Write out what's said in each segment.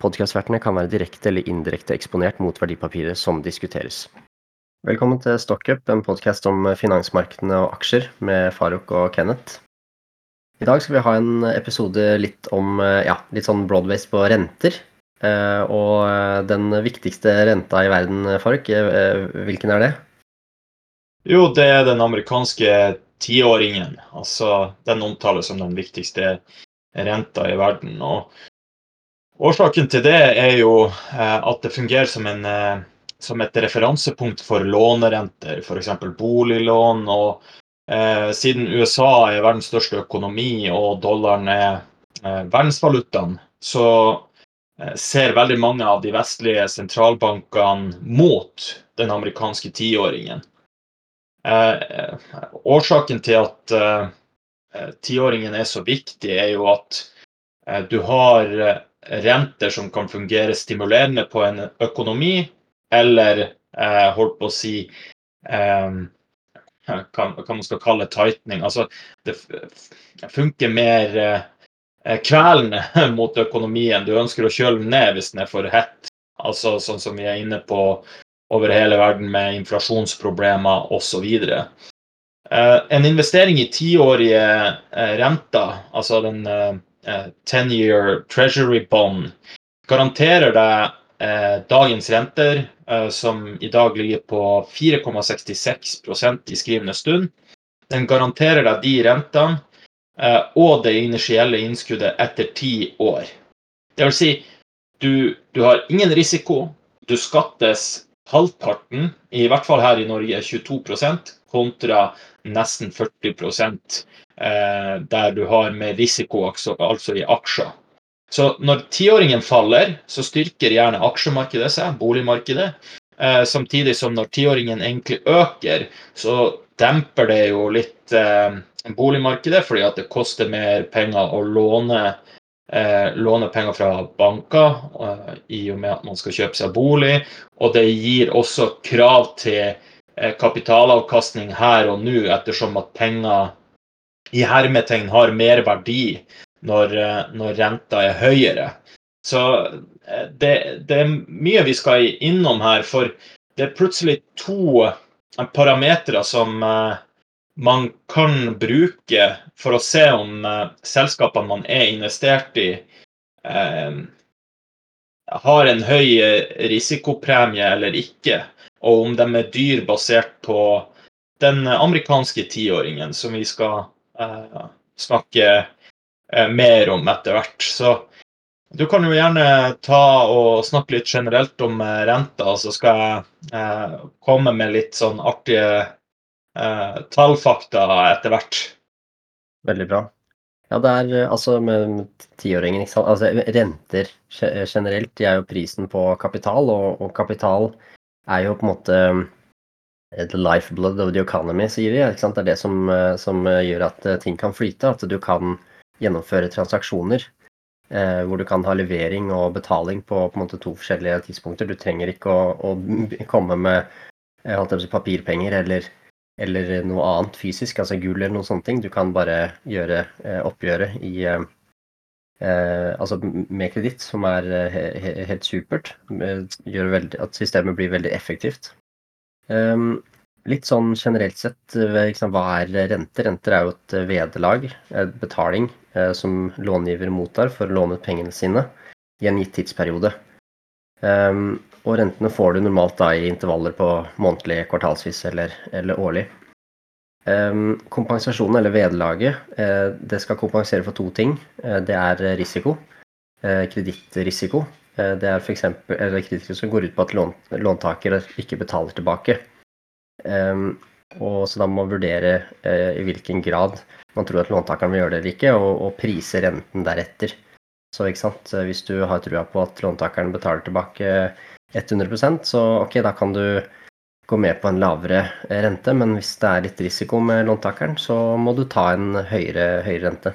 Podkastvertene kan være direkte eller indirekte eksponert mot verdipapiret som diskuteres. Velkommen til Stockup, en podkast om finansmarkedene og aksjer med Farouk og Kenneth. I dag skal vi ha en episode litt om ja, litt sånn broadways på renter. Og den viktigste renta i verden, Farouk, hvilken er det? Jo, det er den amerikanske tiåringen. Altså, den omtales som den viktigste renta i verden. Og Årsaken til det er jo eh, at det fungerer som, en, eh, som et referansepunkt for lånerenter, f.eks. boliglån. og eh, Siden USA er verdens største økonomi og dollaren er eh, verdensvalutaen, så eh, ser veldig mange av de vestlige sentralbankene mot den amerikanske tiåringen. Eh, årsaken til at tiåringen er så viktig, er jo at du har renter som kan fungere stimulerende på en økonomi, eller eh, holdt på å si eh, hva, hva, man skal kalle tightening. Altså, det funker mer eh, kvelende mot økonomien. Du ønsker å kjøle ned hvis den er for hett. Altså sånn som vi er inne på over hele verden med inflasjonsproblemer osv. Eh, en investering i tiårige eh, renter, altså den eh, 10-year eh, treasury bond garanterer deg eh, dagens renter, eh, som i dag ligger på 4,66% i skrivende stund. Den garanterer deg de rentene og det initielle innskuddet etter ti år. Det vil si, du, du har ingen risiko. Du skattes halvparten, i hvert fall her i Norge 22% kontra nesten 40 eh, der du har mer risiko, altså, i aksjer. Så når tiåringen faller, så styrker gjerne aksjemarkedet seg, boligmarkedet. Eh, samtidig som når tiåringen egentlig øker, så demper det jo litt eh, boligmarkedet, fordi at det koster mer penger å låne, eh, låne penger fra banker eh, i og med at man skal kjøpe seg bolig. Og det gir også krav til kapitalavkastning her og nå, ettersom at penger i hermetegn har mer verdi når, eh, når renta er høyere. Så eh, det, det, er mye vi skal innom her, for det er plutselig to eh, parametere som man kan bruke for å se om selskapene man er investert i, har en høy risikopremie eller ikke, og om de er dyr basert på den amerikanske tiåringen som vi skal Eh, snakke eh, mer om etter hvert. Så du kan jo gjerne ta og snakke litt generelt om eh, renta, så skal jeg komme med litt sånn artige tallfakta etter hvert. Veldig bra. Ja, det er altså med tiåringen, ikke sant. Altså renter generelt, de er jo prisen på kapital, og, og kapital er jo på en måte Eh, the lifeblood of the economy, sier de. Det er det som, eh, som, eh, gjør at ting kan flyte. At du kan gjennomføre transaksjoner eh, hvor du kan ha levering og betaling på, på måte, to forskjellige tidspunkter. Du trenger ikke å, å komme med si, papirpenger eller, eller, noe annet fysisk, altså gull eller noen sånne ting. Du kan bare gjøre eh, oppgjøret i altså med kreditt, som er he helt supert. Gjør veldig, at systemet blir veldig effektivt. Um, litt sånn generelt sett, liksom, hva er renter? Renter er jo et eh, vederlag, et betaling, eh, som långiver mottar for å låne ut pengene sine i en gitt tidsperiode. Um, og rentene får du normalt da i intervaller på månedlig, kvartalsvis eller, eller årlig. Um, kompensasjonen, eller vederlaget, eh, det skal kompensere for to ting. Eh, det er risiko, eh, kredittrisiko, Eh, det er f.eks. kredittrisiko som går ut på at lån, låntaker ikke betaler tilbake. Um, og så da må man vurdere i hvilken grad man tror at låntakeren vil gjøre det eller ikke, og prise renten deretter. Så ikke sant? hvis du har trua på at låntakeren betaler tilbake 100% så ok, da kan du gå med på en lavere rente, men hvis det er litt risiko med låntakeren, så må du ta en høyere, høyere rente.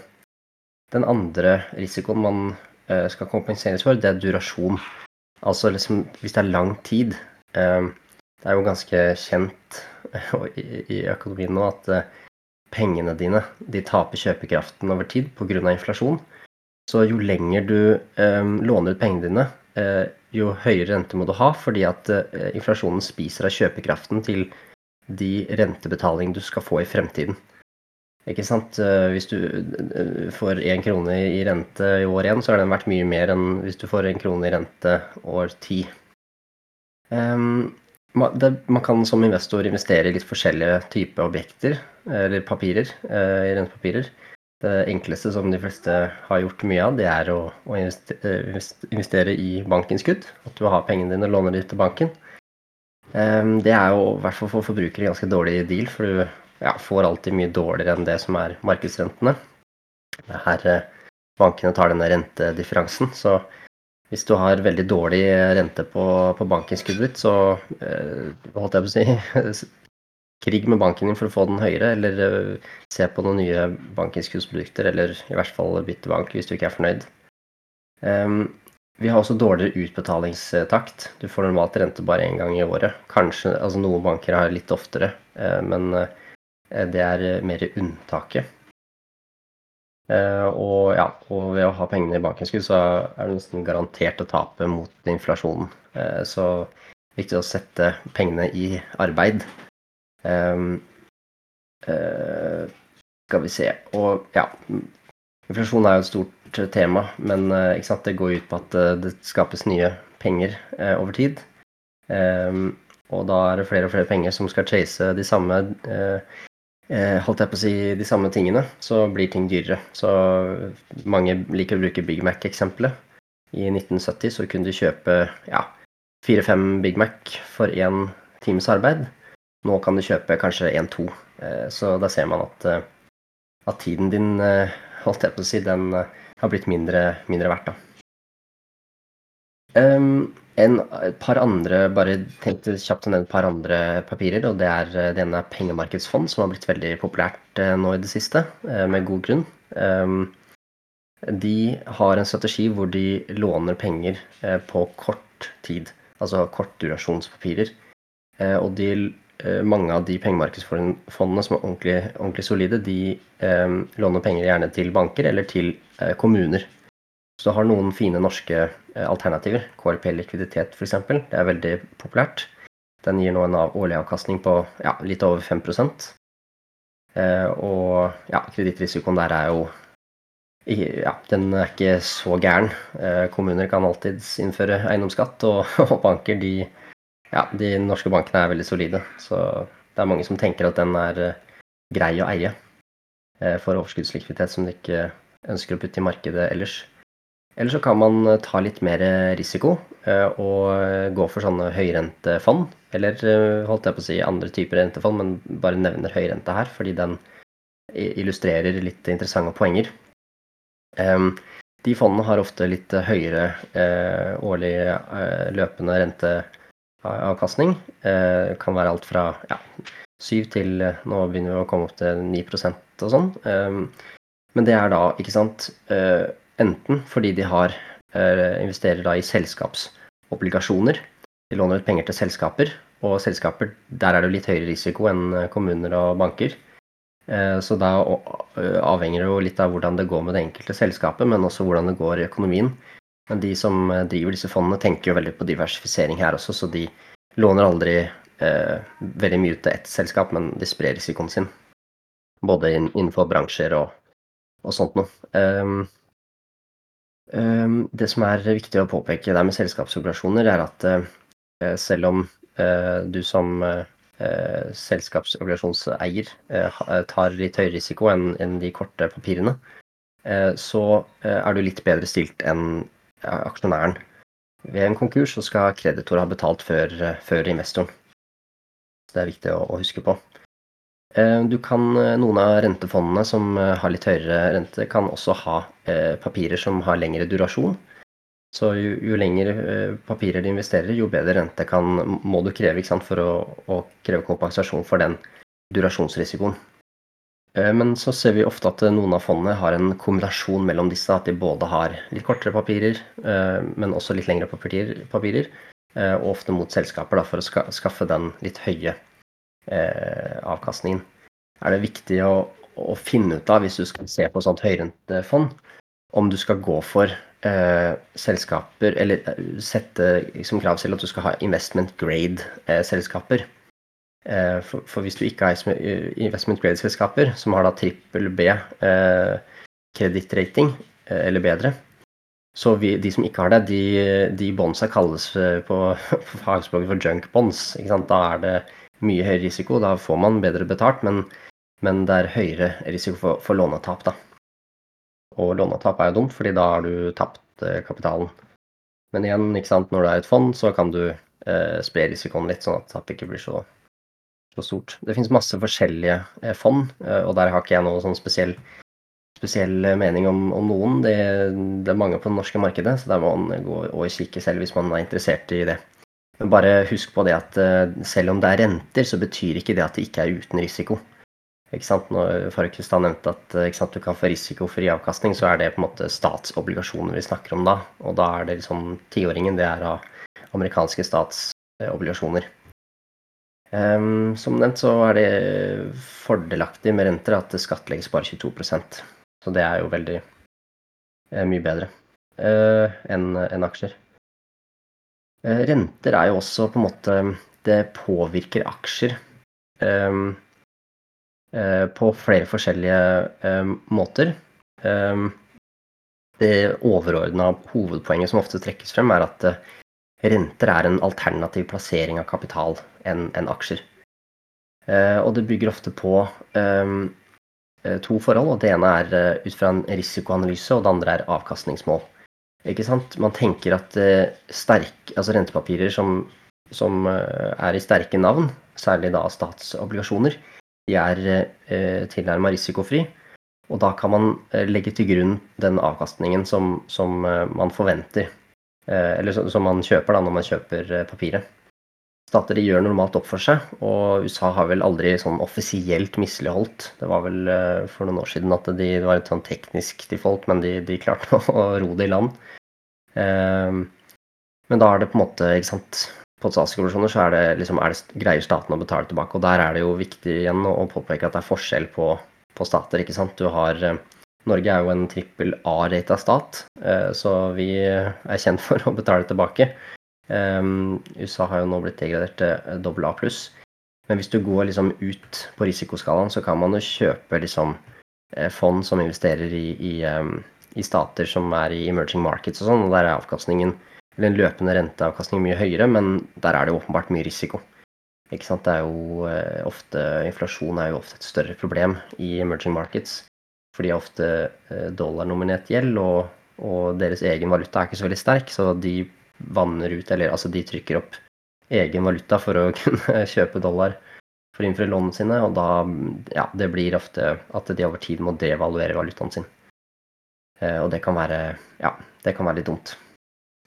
Den andre risikoen man skal kompenseres for, det er durasjon. Altså liksom hvis det er lang tid. Det er jo ganske kjent i økonomien nå at pengene dine de taper kjøpekraften over tid pga. inflasjon. Så jo lenger du låner ut pengene dine, jo høyere rente må du ha, fordi at eh, inflasjonen spiser av kjøpekraften til de rentebetalingene du skal få i fremtiden. Ikke sant? Eh, hvis du eh, får én krone i rente i år igjen, så har den vært mye mer enn hvis du får én krone i rente år ti. Um, man kan som investor investere i litt forskjellige typer objekter, eller papirer, rentepapirer. Det enkleste som de fleste har gjort mye av, det er å, å eh, investere i bankinnskudd. At du har pengene dine og låner dem til banken. Ehm, det er jo i hvert fall for forbrukere ganske dårlig deal, for du ja, får alltid mye dårligere enn det som er markedsrentene. Her eh, bankene tar denne rentedifferansen. Så hvis du har veldig dårlig rente på, på bankinnskuddet ditt, så eh, holdt jeg på å si krig med banken din for å få den høyere, eller uh, se på noen nye bankinnskuddsprodukter, eller i hvert fall bytte bank hvis du ikke er fornøyd. Um, vi har også dårligere utbetalingstakt. Du får normalt rente bare én gang i året. Kanskje, altså Noen banker har litt oftere, uh, men uh, det er mer unntaket. og, ja, og ved å ha pengene i bankinnskudd, så er du nesten garantert å tape mot inflasjonen. så viktig å sette pengene i arbeid. Um, uh, skal vi se Og ja, inflasjon er jo et stort tema, men uh, det går ut på at det skapes nye penger over tid. Um, og da er det flere og flere penger som skal chase de samme holdt jeg på å si de samme tingene, så blir ting dyrere. Så mange liker å bruke Big Mac-eksempelet. I 1970 så kunne du kjøpe ja, fire-fem Big Mac for én times arbeid. Nå kan du kjøpe kanskje én-to. Eh, så da ser man at, eh, at, tiden din, eh, holdt jeg på å si, den har blitt mindre, mindre verdt, da. Um, en, et par andre, bare tenkte kjapt å nevne et par andre papirer. og Det er det ene er pengemarkedsfond, som har blitt veldig populært nå i det siste, med god grunn. Um, de har en strategi hvor de låner penger på kort tid, altså kortdurasjonspapirer. Og de mange av de pengemarkedsfondene som er ordentlig, ordentlig solide, de eh, låner penger gjerne til banker eller til eh, kommuner. Så du har noen fine norske eh, alternativer. KLP likviditet f.eks. Det er veldig populært. Den gir nå en årlig avkastning på ja, litt over 5 eh, Og ja, kredittrisikoen der er jo ja, den er ikke så gæren. Eh, kommuner kan alltids innføre eiendomsskatt, og, og banker de ja, de norske bankene er veldig solide. Så det er mange som tenker at den er eh, grei å eie eh, for overskuddslikviditet som de ikke ønsker å putte i markedet ellers. Eller så kan man eh, ta litt mer risiko og gå for sånne høyrentefond. Eller holdt jeg på å si andre typer rentefond, men bare nevner høyrente her fordi den illustrerer litt interessante poenger. De fondene har ofte litt høyere årlig løpende rente avkastning. Eh, kan være alt fra ja, 7 til eh, Nå begynner vi å komme opp til 9% og sånn. Eh, men det er da, ikke sant, enten fordi de har investerer da i selskapsobligasjoner. De låner ut penger til selskaper, og selskaper der er det jo litt høyere risiko enn kommuner og banker. Så da avhenger det jo litt av hvordan det går med det enkelte selskapet, men også hvordan det går i økonomien. Men de som eh, driver disse fondene, tenker jo veldig på diversifisering her også, så de låner aldri eh, veldig mye ut til ett selskap, men de sprer risikoen sin. Både innenfor bransjer og, og sånt noe. Um, um, det som er viktig å påpeke der med selskapsobligasjoner, er at uh, selv om uh, du som uh, selskapsobligasjonseier tar litt høyere risiko enn, enn de korte papirene, så er du litt bedre stilt enn aksjonæren. Ved en konkurs så skal kreditor ha betalt før, før investoren. Det er viktig å, å, huske på. Eh, du kan, eh, Noen av rentefondene som eh, har litt høyere rente, kan også ha papirer som har lengre durasjon. Så jo, jo lengre papirer du investerer, jo bedre rente kan, må du kreve for å, å kreve kompensasjon for den durasjonsrisikoen. Men så ser vi ofte at noen av fondene har en kombinasjon mellom disse. At de både har litt kortere papirer, men også litt lengre papirer, og ofte mot selskaper da, for å skaffe den litt høye avkastningen. Er det viktig å, å finne ut av, hvis du skal se på et sånt høyrentefond, om du skal gå for eh, selskaper Eller sette som krav til at du skal ha investment grade-selskaper. Eh, for, for, hvis du ikke har investment grade-selskaper som har da trippel B eh, kredittrating eller bedre, så vi, de som ikke har det, de, de bondsa kalles på, på fagspråket for junk bonds. Da er det mye høyere risiko, da får man bedre betalt, men, men det er høyere risiko for, for lånetap, da. Og lånetap er jo dumt, fordi da har du tapt kapitalen. Men igjen, når det er et fond, så kan du eh, spre risikoen litt, sånn at tap ikke blir så, så stort. Det finnes masse forskjellige eh, fond, eh, og der har ikke jeg noe sånn spesiell, spesiell mening om, om noen. Det, det, er mange på det norske markedet, så der må man gå og kikke selv hvis man er interessert i det. Men bare husk på det at eh, selv om det er renter, så betyr ikke det at det ikke er uten risiko. Ikke sant? Når Farkestad nevnte at eh, sant, du kan få risikofri avkastning, så er det på en måte statsobligasjoner vi snakker om da. Og da er det liksom tiåringen, det er av amerikanske statsobligasjoner. Um, som nevnt så er det fordelaktig med renter at det skattlegges bare 22% Så det er jo veldig uh, mye bedre uh, enn en aksjer. Uh, renter er jo også på en måte Det påvirker aksjer. Um, Eh, på flere forskjellige eh, måter. Eh, det overordna hovedpoenget som ofte trekkes frem, er at renter er en alternativ plassering av kapital enn en aksjer. Og det bygger ofte på to forhold. og Det ene er ut fra en risikoanalyse, og det andre er avkastningsmål. Ikke sant? Man tenker at sterk, altså rentepapirer som, som er i sterke navn, særlig da statsobligasjoner, de er eh, tilnærma risikofri. Og da kan man eh, legge til grunn den avkastningen som, som eh, man forventer. Eller som man kjøper da når man kjøper papiret. Stater de gjør normalt opp for seg, og USA har vel aldri sånn offisielt misligholdt. Det var vel for noen år siden at de, det var litt sånn teknisk default, men de, de klarte å ro det i land. Men da er det på en måte ikke sant, på statsobligasjoner så er det, liksom, er det, greier staten å betale tilbake. Og der er det jo viktig igjen å påpeke at det er forskjell på, på stater. ikke sant? Du har eh, Norge er jo en trippel A-rata stat, eh, så vi er kjent for å betale tilbake. Um, USA har jo nå blitt degradert til dobbel A pluss. Men hvis du går liksom ut på risikoskalaen, så kan man jo kjøpe liksom eh, fond som investerer i, i, um, i stater som er i emerging markets og sånn, og der er avkastningen eller en løpende renteavkastning mye høyere, men der er det jo åpenbart mye risiko. Ikke sant? Det er jo eh, ofte, Inflasjon er jo ofte et større problem i emerging markets. For de har ofte eh, dollarnominert gjeld, og, og, deres egen valuta er ikke så veldig sterk, så de vanner ut, eller altså de trykker opp egen valuta for å kunne kjøpe dollar for å innfri lånene sine, og da ja, det blir ofte at de over tid må devaluere valutaen sin. Eh, og det kan være ja, det kan være litt dumt.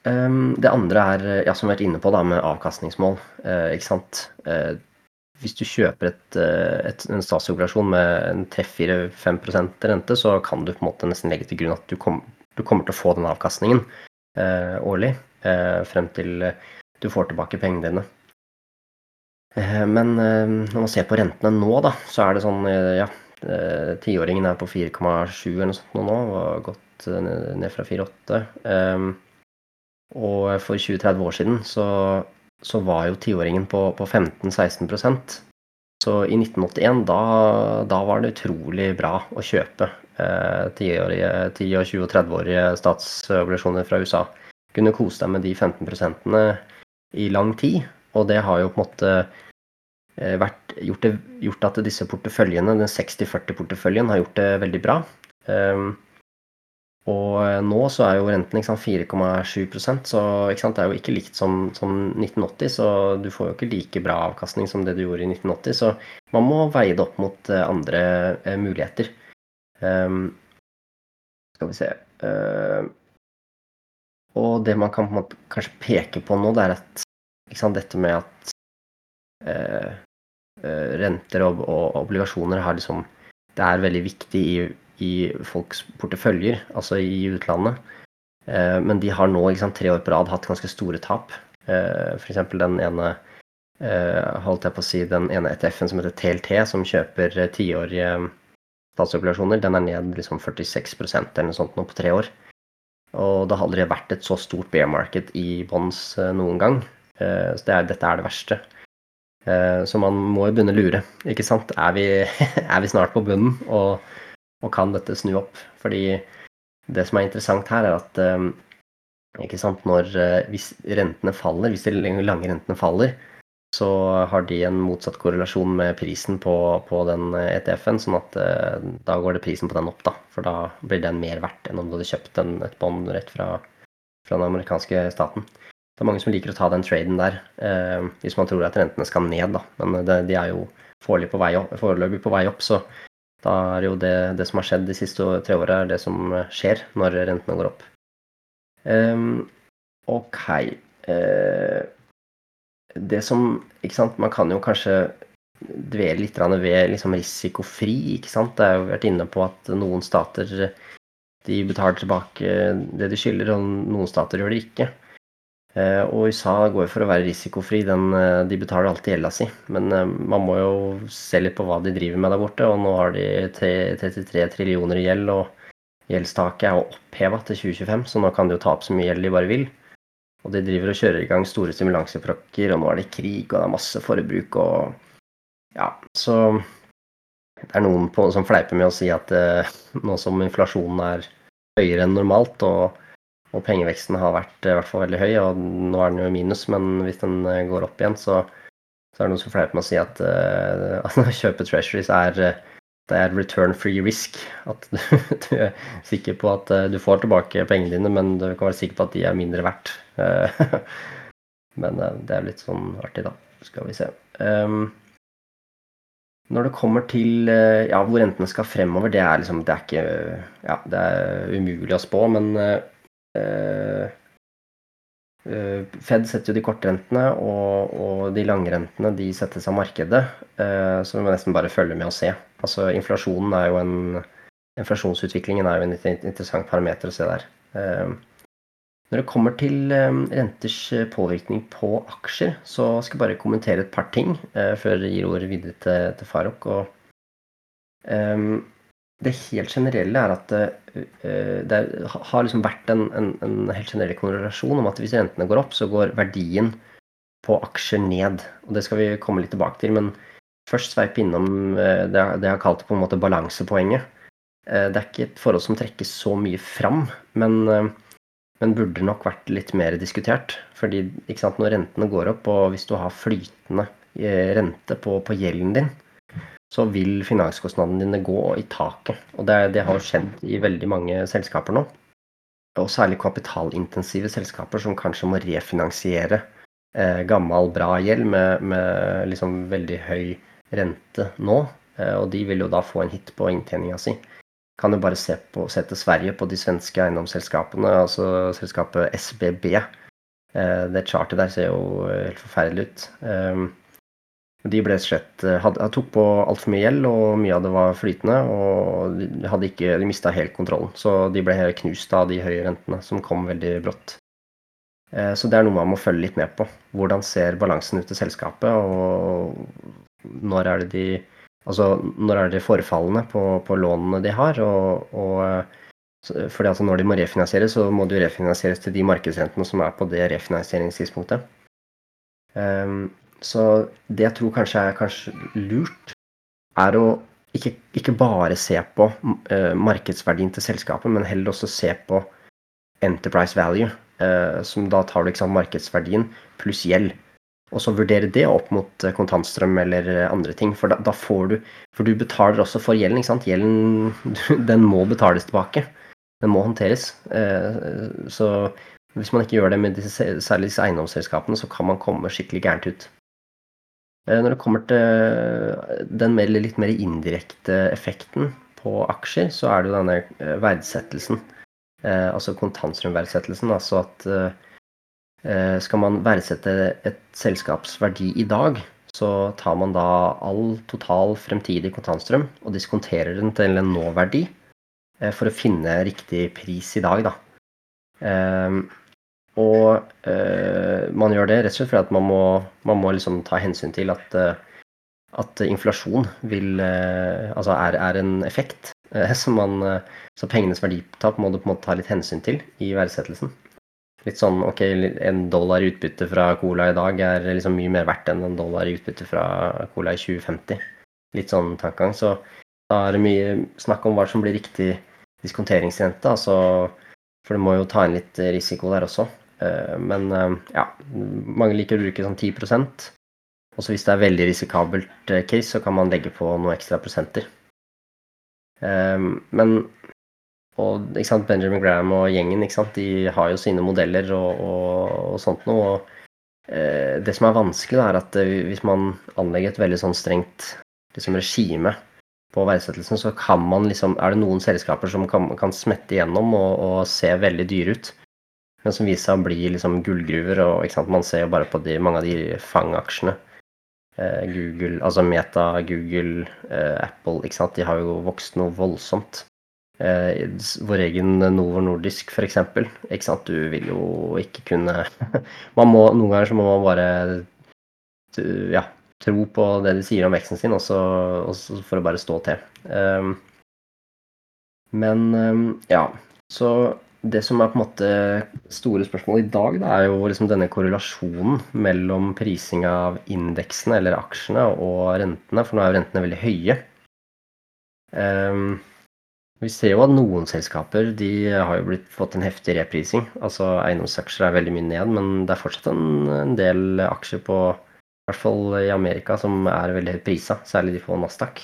Ehm, det andre er, ja, som vi har vært inne på, da, med avkastningsmål. Eh, ikke sant? Eh, hvis du kjøper et, eh, et, en statsobligasjon med en 3-4-5% rente, så kan du på en måte nesten legge til grunn at du, kom, du kommer til å få den avkastningen eh, årlig eh, frem til du får tilbake pengene dine. Eh, men når man ser på rentene nå, da, så er det sånn ja, tiåringen er på 4,7 eller noe sånt nå, og har gått ned fra 4,8. Og for 20-30 år siden så, så var jo tiåringen på, på 15-16% Så i 1981, da, da, var det utrolig bra å kjøpe eh, 10-, 10 20- og 30-årige statsobligasjoner fra USA. Kunne kose deg med de 15% i lang tid. Og det har jo på en måte eh, vært, gjort, det, gjort at disse porteføljene, den 60-40-porteføljen, har gjort det veldig bra. Um, og eh, nå så er jo renten 4,7% så det er jo ikke likt som, som, 1980. Så du får jo ikke like bra avkastning som det du gjorde i 1980. Så man må veie det opp mot eh, andre eh, muligheter. Um, skal vi se uh, og det man kan på en måte kanskje peke på nå, det er at sant, dette med at uh, renter og, og, obligasjoner har liksom Det er veldig viktig i, i folks porteføljer, altså i utlandet. Eh, men de har nå sant, tre år på rad hatt ganske store tap. Eh, F.eks. den ene eh, holdt jeg på å si, den ene ETF-en som heter TLT, som kjøper tiårige statsobligasjoner, den er ned liksom 46% eller noe sånt nå på tre år. Og det har aldri vært et så stort bear market i bonds noen gang. Så det er, dette er det verste. Så man må jo begynne å lure, ikke sant. Er vi, er vi snart på bunnen, og, og, kan dette snu opp? Fordi det som er interessant her, er at ikke sant, når, hvis rentene faller, hvis de lange rentene faller, så har de en motsatt korrelasjon med prisen på, på den ETF-en. sånn at eh, da går det prisen på den opp, da. For da blir den mer verdt enn om du hadde kjøpt en, et bånd rett fra, fra, den amerikanske staten. Det er mange som liker å ta den traden der, eh, hvis man tror at rentene skal ned, da. Men det, de er jo foreløpig på, på vei opp, så da er jo det, det som har skjedd de siste tre åra, det som skjer når rentene går opp. Um, ok. Uh, det som ikke sant, Man kan jo kanskje dvele litt ved liksom risikofri. ikke sant, Det er jo vært inne på at noen stater de betaler tilbake det de skylder, og noen stater gjør det ikke. Eh, og USA går for å være risikofri. Den, eh, de betaler alltid gjelda si. Men eh, man må jo se litt på hva de driver med der borte. Og nå har de 33 trillioner i gjeld, og gjeldstaket er oppheva til 2025, så nå kan de jo ta opp så mye gjeld de bare vil. Og de driver og kjører i gang store stimulansepakker, og nå er det krig, og det er masse forbruk og Ja, så det er noen på, som fleiper med å si at nå som inflasjonen er høyere enn normalt, og, og, pengeveksten har vært i hvert fall veldig høy, og nå er den jo i minus, men hvis den eh, går opp igjen, så, så er det noen som fleiper med å si at eh, å kjøpe treasuries er er return free risk. At du, du, er sikker på at eh, du får tilbake pengene dine, men du kan være sikker på at de er mindre verdt. Eh, men uh, det er litt sånn artig, da. Skal vi se. Um, når det kommer til ja, hvor rentene skal fremover, det er liksom Det er ikke Ja, det er umulig å spå, men uh, Eh, Fed setter jo de kortrentene, og, og de langrentene de settes av markedet. Eh, så vi må nesten bare følge med og se. Altså inflasjonen er jo en Inflasjonsutviklingen er jo en interessant parameter å se der. Eh, når det kommer til renters påvirkning på aksjer, så skal jeg bare kommentere et par ting før jeg gir ordet videre til, til Farok. Og, det helt generelle er at det, det har liksom vært en, en, en, helt generell korrelasjon om at hvis rentene går opp, så går verdien på aksjer ned. Og det skal vi komme litt tilbake til. Men først sveipe innom uh, det, det jeg har kalt på en måte balansepoenget. Det er ikke et forhold som trekkes så mye fram, men, men burde nok vært litt mer diskutert. Fordi sant, når rentene går opp, og hvis du har flytende rente på, på gjelden din, så vil finanskostnadene dine gå i taket. Og det, det har jo skjedd i veldig mange selskaper nå. Og særlig kapitalintensive selskaper som kanskje må refinansiere eh, gammel, bra gjeld med, med liksom veldig høy rente nå. Eh, og de vil jo da få en hit på inntjeninga si. Kan jo bare se, på, se til Sverige på de svenske eiendomsselskapene, altså selskapet SBB. Eh, det chartet der ser jo helt forferdelig ut. Eh, de ble slett eh, hadde, tok på altfor mye gjeld, og mye av det var flytende. Og de, hadde de mista helt kontrollen. Så de ble knust av de høye rentene som kom veldig brått. Eh, så det er noe man må følge litt med på. Hvordan ser balansen ut i selskapet, og når er det de Altså, når er det forfallene på, på lånene de har? Og, og fordi altså når de må refinansieres, så må de refinansieres til de markedsrentene som er på det refinansieringstidspunktet. Um, så det jeg tror kanskje er kanskje lurt, er å ikke, ikke bare se på uh, markedsverdien til selskapet, men heller også se på enterprise value. Uh, som da tar du liksom markedsverdien pluss gjeld. Og så vurdere det opp mot uh, kontantstrøm eller andre ting. For da, da, får du For du betaler også for gjelden. ikke sant? Gjelden den må betales tilbake. Den må håndteres. Så hvis man ikke gjør det med disse, særlig disse eiendomsselskapene, så kan man komme skikkelig gærent ut. Eh, når det kommer til den mer, litt mer indirekte effekten på aksjer, så er det jo denne eh, verdsettelsen. altså kontantstrømverdsettelsen. Altså at skal man verdsette et selskaps verdi i dag, så tar man da all total fremtidig kontantstrøm og diskonterer den til en nåverdi for å finne riktig pris i dag, da. Og man gjør det rett og slett fordi at man må, man må liksom ta hensyn til at at inflasjon vil, eh, altså er, er, en effekt eh, som man, eh, så pengenes verditap må du på en måte ta litt hensyn til i verdsettelsen. Litt sånn ok, en dollar i utbytte fra Cola i dag er liksom mye mer verdt enn en dollar i utbytte fra Cola i 2050. Litt sånn tankegang. Så da er det mye snakk om hva som blir riktig diskonteringsrente. Altså, for du må jo ta inn litt risiko der også. Men ja, mange liker å bruke sånn 10 også hvis det er veldig risikabelt eh, case, så kan man legge på noen ekstra prosenter. Men og, Benjamin Graham og gjengen de har jo sine modeller og, og, og sånt noe. Og, det som er vanskelig, er at hvis man anlegger et veldig sånn strengt liksom, regime på verdsettelsen, så kan man liksom, er det noen selskaper som kan, kan smette igjennom og, og, se veldig dyre ut. Men som viser seg å bli liksom gullgruver. og Man ser jo bare på de, mange av de fangaksjene Eh, Google, altså Meta, Google, eh, Apple, ikke sant? de har jo vokst noe voldsomt. Eh, vår egen Novo Nordisk, f.eks. Ikke sant? Du vil jo ikke kunne man må, Noen ganger så må man bare ja, tro på det de sier om veksten sin, og så, for å bare stå til. Men ja, så det som er på en måte store spørsmål i dag, da, er jo liksom denne korrelasjonen mellom prising av indeksene eller aksjene og rentene, for nå er jo rentene veldig høye. Um, vi ser jo at noen selskaper de har jo blitt, fått en heftig reprising. Altså Eiendomsaksjer er veldig mye ned, men det er fortsatt en, en del aksjer på i hvert fall i Amerika som er veldig høyt prisa, særlig de få Nasdaq.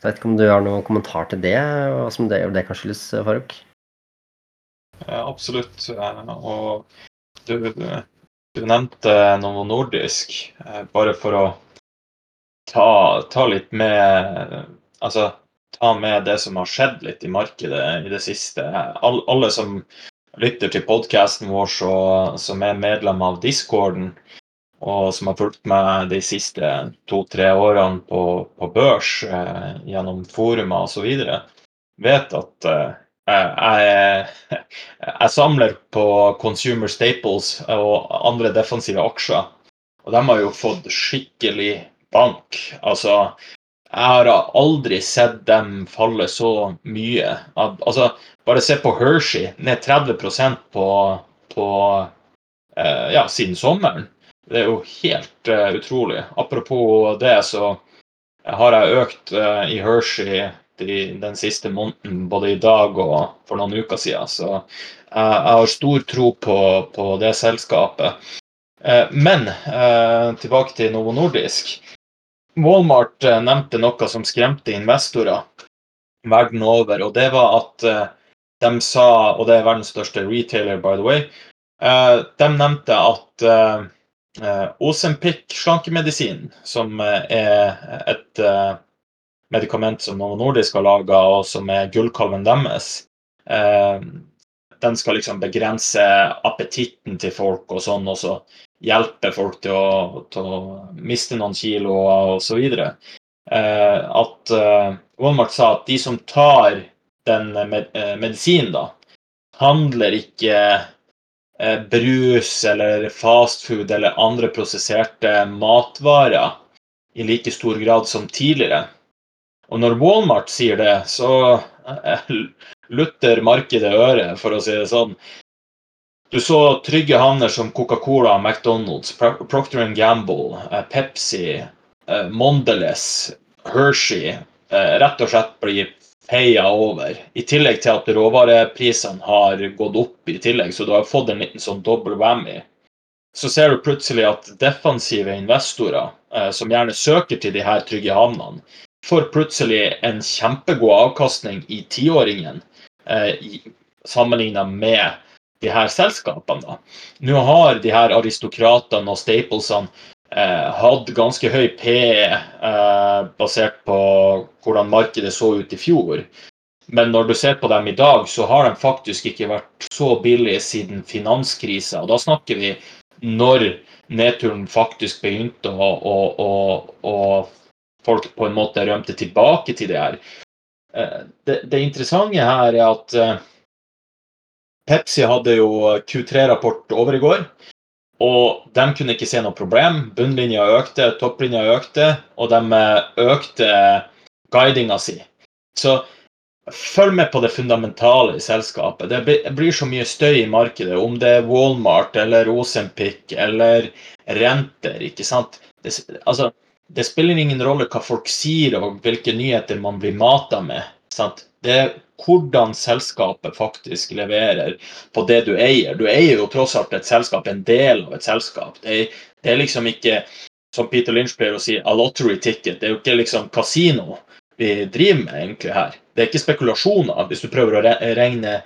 Så jeg vet ikke om du har noen kommentar til det, og som det, det kan skyldes, Farouk? Absolutt. Og du, du nevnte noe nordisk. Eh, bare for å ta, ta, litt med Altså ta med det som har skjedd litt i markedet i det siste. Alle som lytter til podkasten vår, så, som er medlem av discorden, og som har fulgt med de siste to-tre årene på, på børs eh, gjennom forumer osv., vet at eh, jeg, jeg, samler på consumer staples og andre defensive aksjer. Og de har jo fått skikkelig bank. Altså, jeg har aldri sett dem falle så mye. Altså, bare se på Hershey, ned 30% på, på eh, ja, siden sommeren. Det er jo helt utrolig. Apropos det, så har jeg økt i Hershey i den siste måneden, både i dag og for noen uker siden. Så jeg, har stor tro på, på det selskapet. Eh, men eh, tilbake til Novo Nordisk. Walmart eh, nevnte noe som skremte investorer verden over, og det var at de sa, og det er verdens største retailer, by the way, de nevnte at Osempic slankemedisin, som er et medikament som Novo Nordisk har laga, og som er gullkalven deres. Eh, den skal liksom begrense appetitten til folk og sånn, og så hjelpe folk til å, til å miste noen kilo og så videre. Eh, at eh, Walmart sa at de som tar den med, medisinen, da, handler ikke brus eller fastfood eller andre prosesserte matvarer i like stor grad som tidligere. Og når Walmart sier det, så eh, lutter markedet øret, for å si det sånn. Du så trygge havner som Coca-Cola, McDonald's, Procter Gamble, eh, Pepsi, Mondeles, Mondelez, Hershey rett og slett bli feia over. I tillegg til at råvareprisene har gått opp i tillegg, så du har fått en liten sånn dobbel whammy. Så ser du plutselig at defensive investorer, som gjerne søker til de her trygge havnene, får plutselig en kjempegod avkastning i tiåringen eh, sammenligna med de her selskapene. Nå har de her aristokratene og staplesene eh, hatt ganske høy PE eh, basert på hvordan markedet så ut i fjor. Men når du ser på dem i dag, så har de faktisk ikke vært så billige siden finanskrisa. Og da snakker vi når nedturen faktisk begynte, å, å, å, og folk på en måte rømte tilbake til det her. Eh, det, det interessante her er at eh, Pepsi hadde jo Q3-rapport over i går. Og de kunne ikke se noe problem. Bunnlinja økte, topplinja økte, og de eh, økte guidinga si. Så følg med på det fundamentale i selskapet. Det blir så mye støy i markedet, om det er Walmart eller Rosenpick eller renter, ikke sant. Det, altså, det spiller ingen rolle hva folk sier og hvilke nyheter man blir mata med. Sant? Det er hvordan selskapet faktisk leverer på det du eier. Du eier jo tross alt et selskap, en del av et selskap. Det er, det er liksom ikke, som Peter Lynch pleier å si, a lottery ticket. Det er jo ikke liksom kasino vi driver med egentlig her. Det er ikke spekulasjoner hvis du prøver å regne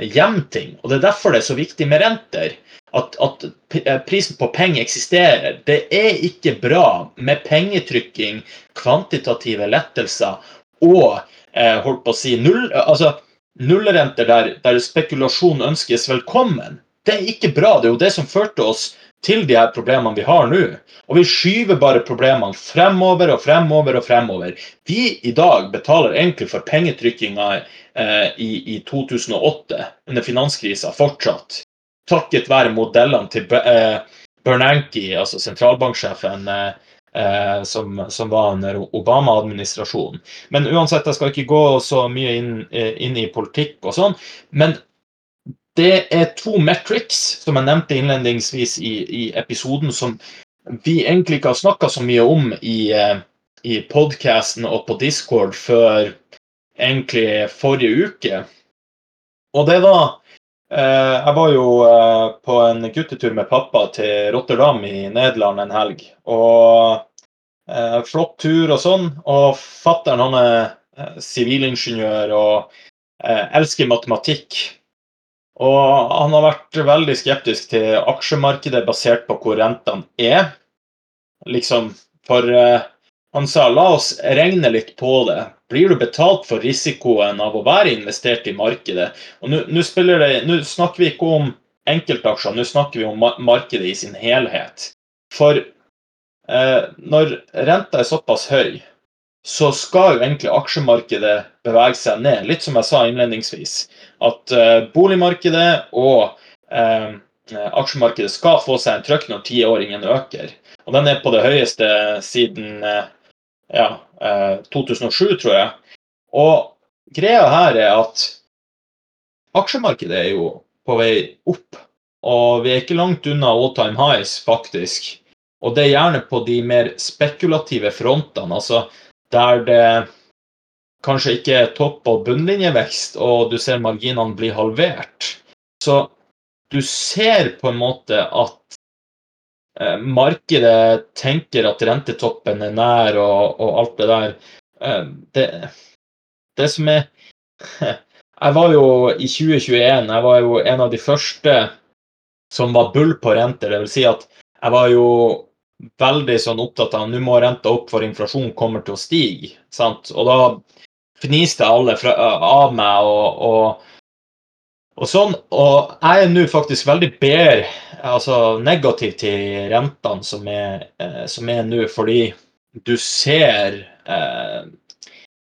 hjem ting. Og Det er derfor det er så viktig med renter. At, at eh, prisen på penger eksisterer. Det er ikke bra med pengetrykking, kvantitative lettelser og eh, holdt på å si null, altså, nullrenter der, der spekulasjon ønskes velkommen. Det er ikke bra. Det er jo det som førte oss til de her problemene vi har nå. Og vi skyver bare problemene fremover og fremover og fremover. Vi i dag betaler egentlig for pengetrykkinga eh, i, i, 2008, under finanskrisa, fortsatt. Takket være modellene til eh, Bernanke, altså sentralbanksjefen, eh, eh, som, som, var under Obama-administrasjonen. Men uansett, jeg skal ikke gå så mye inn, eh, inn i politikk og sånn. Men det er to metrics, som jeg nevnte innledningsvis i, i episoden, som vi egentlig ikke har snakka så mye om i, eh, i podkasten og på Discord før egentlig forrige uke. Og det var eh, Jeg var jo eh, på en guttetur med pappa til Rotterdam i Nederland en helg. Og eh, flott tur og sånn. Og fattern han er sivilingeniør og elsker matematikk. Og han har vært veldig skeptisk til aksjemarkedet basert på hvor rentene er. Liksom, for han sa la oss regne litt på det. Blir du betalt for risikoen av å være investert i markedet? Og Nå snakker vi ikke om enkeltaksjer, nå snakker vi om markedet i sin helhet. For eh, når renta er såpass høy, så skal jo egentlig aksjemarkedet bevege seg ned. Litt som jeg sa innledningsvis, at eh, boligmarkedet og eh, aksjemarkedet skal få seg en trøkk når tiåringen øker. Og den er på det høyeste siden uh, ja, 2007, tror jeg. Og greia her er at aksjemarkedet er jo på vei opp. Og vi er ikke langt unna all time highs, faktisk. Og det er gjerne på de mer spekulative frontene. altså der det kanskje ikke er topp- og bunnlinjevekst, og du ser marginene bli halvert. Så du ser på en måte at eh, markedet tenker at rentetoppen er nær, og, og alt det der. Eh, det, det, som er Jeg var jo i 2021 jeg var jo en av de første som var bull på renter. Det vil si at jeg var jo veldig sånn opptatt av nå må renta opp, for inflasjonen kommer til å stige. Sant? Og da fniste alle fra, av meg og, og, og, sånn. Og jeg er nå faktisk veldig bedre, altså negativ til rentene som er, eh, som er nå, fordi du ser eh,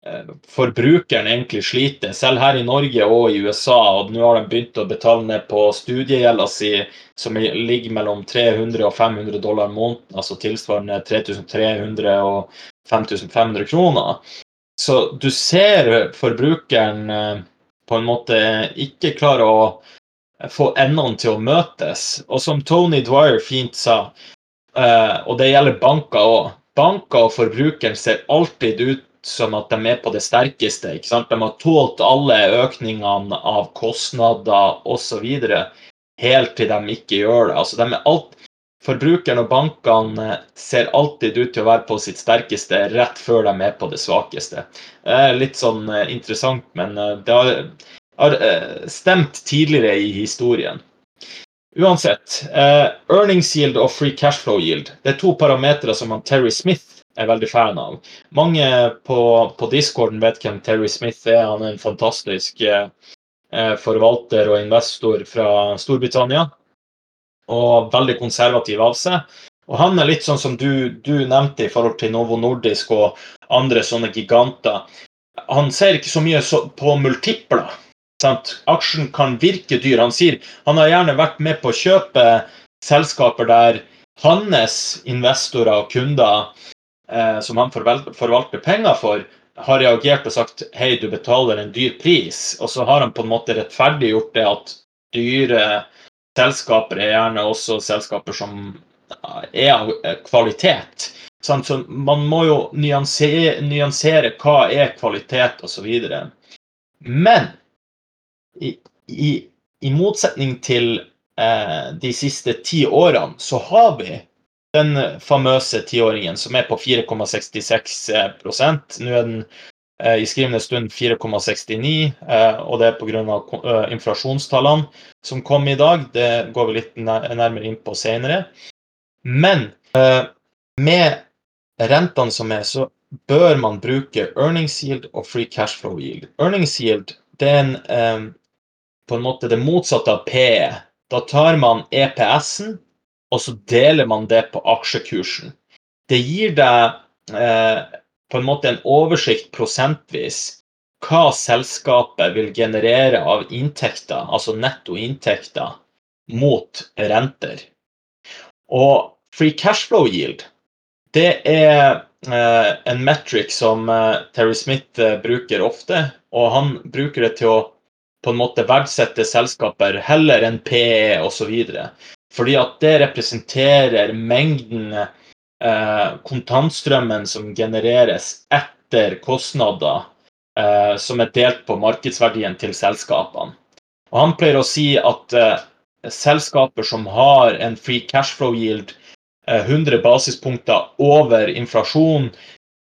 Eh, forbrukeren egentlig sliter. Selv her i Norge og i USA. og Nå har de begynt å betale ned på studiegjelda si, som ligger mellom 300 og 500 dollar måneden, altså tilsvarende 3300 og 5500 kroner. Så du ser forbrukeren eh, på en måte ikke klarer å få endene til å møtes. Og som Tony Dwyer fint sa, eh, og det gjelder banker òg Banker og forbrukeren ser alltid ut som at de er på det sterkeste. ikke sant? De har tålt alle økningene av kostnader osv. helt til de ikke gjør det. Altså, de er alt, Forbrukeren og bankene ser alltid ut til å være på sitt sterkeste rett før de er på det svakeste. Det er litt sånn eh, interessant, men eh, det har, eh, stemt tidligere i historien. Uansett. Earnings yield og free cash flow yield det er to parametere som Terry Smith er veldig fan av. Mange på, på discorden vet hvem Terry Smith er. Han er en fantastisk forvalter og investor fra Storbritannia. Og veldig konservativ av seg. Og han er litt sånn som du, du nevnte i forhold til Novo Nordisk og andre sånne giganter. Han ser ikke så mye på multipler. Sant? Aksjen kan virke dyr. Han sier han har gjerne vært med på å kjøpe selskaper der hans investorer og kunder eh, som han forvalter penger for, har reagert og sagt hei, du betaler en dyr pris. Og så har han på en måte rettferdiggjort det at dyre selskaper er gjerne også selskaper som er av kvalitet. Så man må jo nyansere, nyansere hva er kvalitet, osv. Men i, i, i motsetning til Eh, de siste ti årene, så har vi den famøse tiåringen som er på 4,66% Nå er den eh, i skrivende stund 4,69, eh, og det er pga. inflasjonstallene som kom i dag. Det går vi litt nærmere inn på senere. Men med rentene som er, så bør man bruke earnings yield og free cash flow yield. Earnings yield det er en, på en måte det motsatte av PE. Da tar man EPS-en, og så deler man det på aksjekursen. Det gir deg eh, på en måte en oversikt prosentvis hva selskapet vil generere av inntekter, altså netto inntekter, mot renter. Og free cash flow yield, det er eh, en metric som eh, Terry Smith eh, bruker ofte, og han bruker det til å på en måte verdsette selskaper heller enn PE osv. Fordi at det representerer mengden kontantstrømmen som genereres etter kostnader eh, som er delt på markedsverdien til selskapene. Og Han pleier å si at eh, selskaper som har en free cash flow yield 100 eh, basispunkter over inflasjon,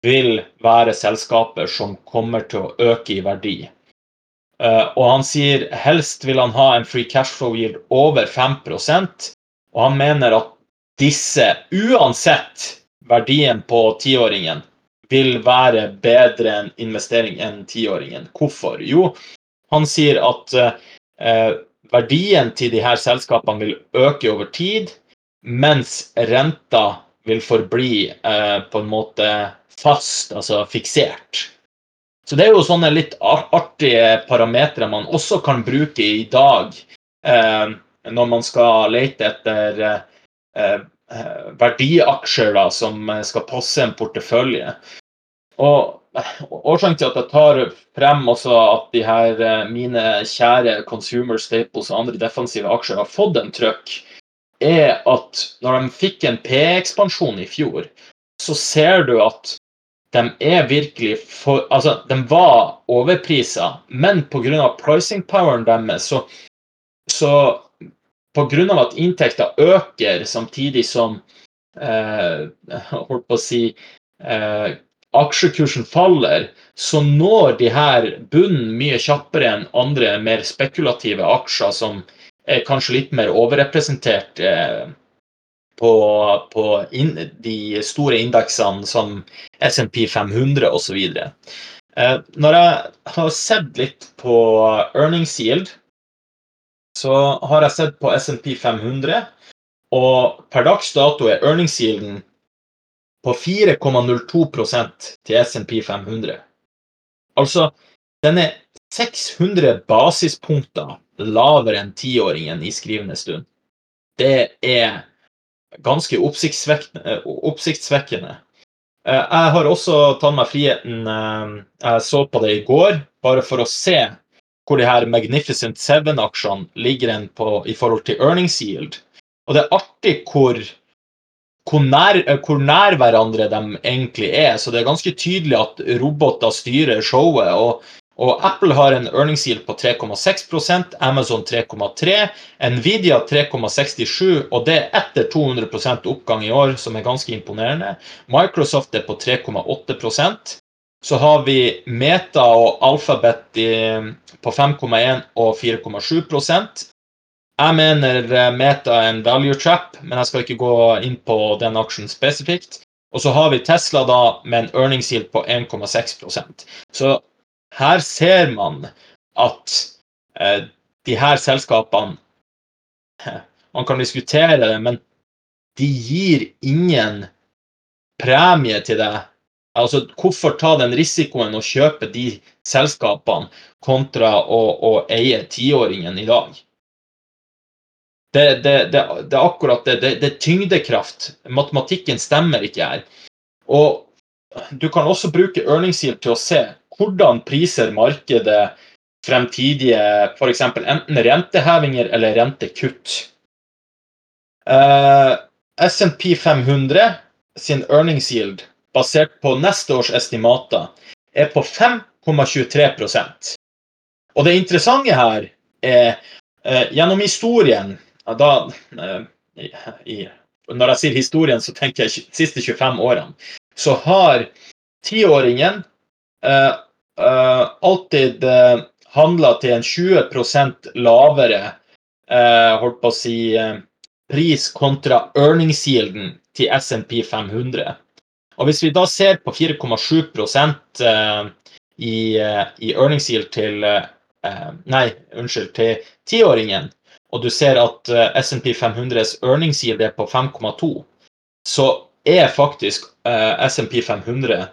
vil være selskaper som kommer til å øke i verdi. Eh, og han sier helst vil han ha en free cash flow yield over 5% og han mener at disse, uansett verdien på tiåringen, vil være bedre enn investering enn tiåringen. Hvorfor? Jo, han sier at eh, verdien til de her selskapene vil øke over tid, mens renta vil forbli eh, på en måte fast, altså fiksert. Så det er jo sånne litt artige parametere man også kan bruke i dag eh, når man skal lete etter eh verdiaksjer da, som skal passe en portefølje. Og Årsaken til at jeg tar frem også at de her eh, mine kjære consumer staples og andre defensive aksjer har fått en trøkk, er at når de fikk en P-ekspansjon i fjor, så ser du at de er virkelig for Altså, de var overprisa, men pga. pricing poweren deres, så, så pga. at inntekta øker samtidig som eh, holdt på å si eh, aksjekursen faller, så når de her bunnen mye kjappere enn andre mer spekulative aksjer som er kanskje litt mer overrepresentert eh, på, på in, de store indeksene som SMP 500 osv. Eh, når jeg har sett litt på earnings yield, så har jeg sett på SMP 500, og per dags dato er earnings yielden på 4,02% til SMP 500. Altså, den er 600 basispunkter lavere enn tiåringen i skrivende stund. Det er ganske oppsiktsvekkende. Eh, jeg har også tatt meg friheten eh, Jeg så på det i går, bare for å se hvor de her Magnificent Seven-aksjene ligger en på i forhold til earnings yield. Og det er artig hvor, hvor, nær, hvor nær hverandre de egentlig er. Så det er ganske tydelig at roboter styrer showet. og og Apple har en earnings yield på 3,6% Amazon 3,3 Nvidia 3,67 og det er etter 200% oppgang i år, som er ganske imponerende. Microsoft er på 3,8 Så har vi Meta og Alphabet på 5,1 og 4,7% Jeg mener Meta er en value trap, men jeg skal ikke gå inn på den aksjen spesifikt. Og så har vi Tesla da med en earnings yield på 1,6% Så her ser man at eh, de her selskapene Man kan diskutere det, men de gir ingen premie til deg. Altså, hvorfor ta den risikoen å kjøpe de selskapene kontra å, å eie tiåringen i dag? Det, det, det, det, er akkurat det. Det, er tyngdekraft. Matematikken stemmer ikke her. Og du kan også bruke earnings yield til å se hvordan priser markedet fremtidige f.eks. enten rentehevinger eller rentekutt. Uh, SMP 500 sin earnings yield basert på neste års estimater er på 5,23% Og det interessante her er eh, gjennom historien da, eh, i, Når jeg sier historien, så tenker jeg de siste 25 årene. Så har tiåringen alltid handla til en 20% lavere holdt på å si pris kontra earnings yielden til SMP 500. Og Hvis vi da ser på 4,7 eh, i, eh, i earnings yield til eh, Nei, unnskyld, til tiåringen, og du ser at SMP 500s earnings yield er på 5,2, så er faktisk SMP 500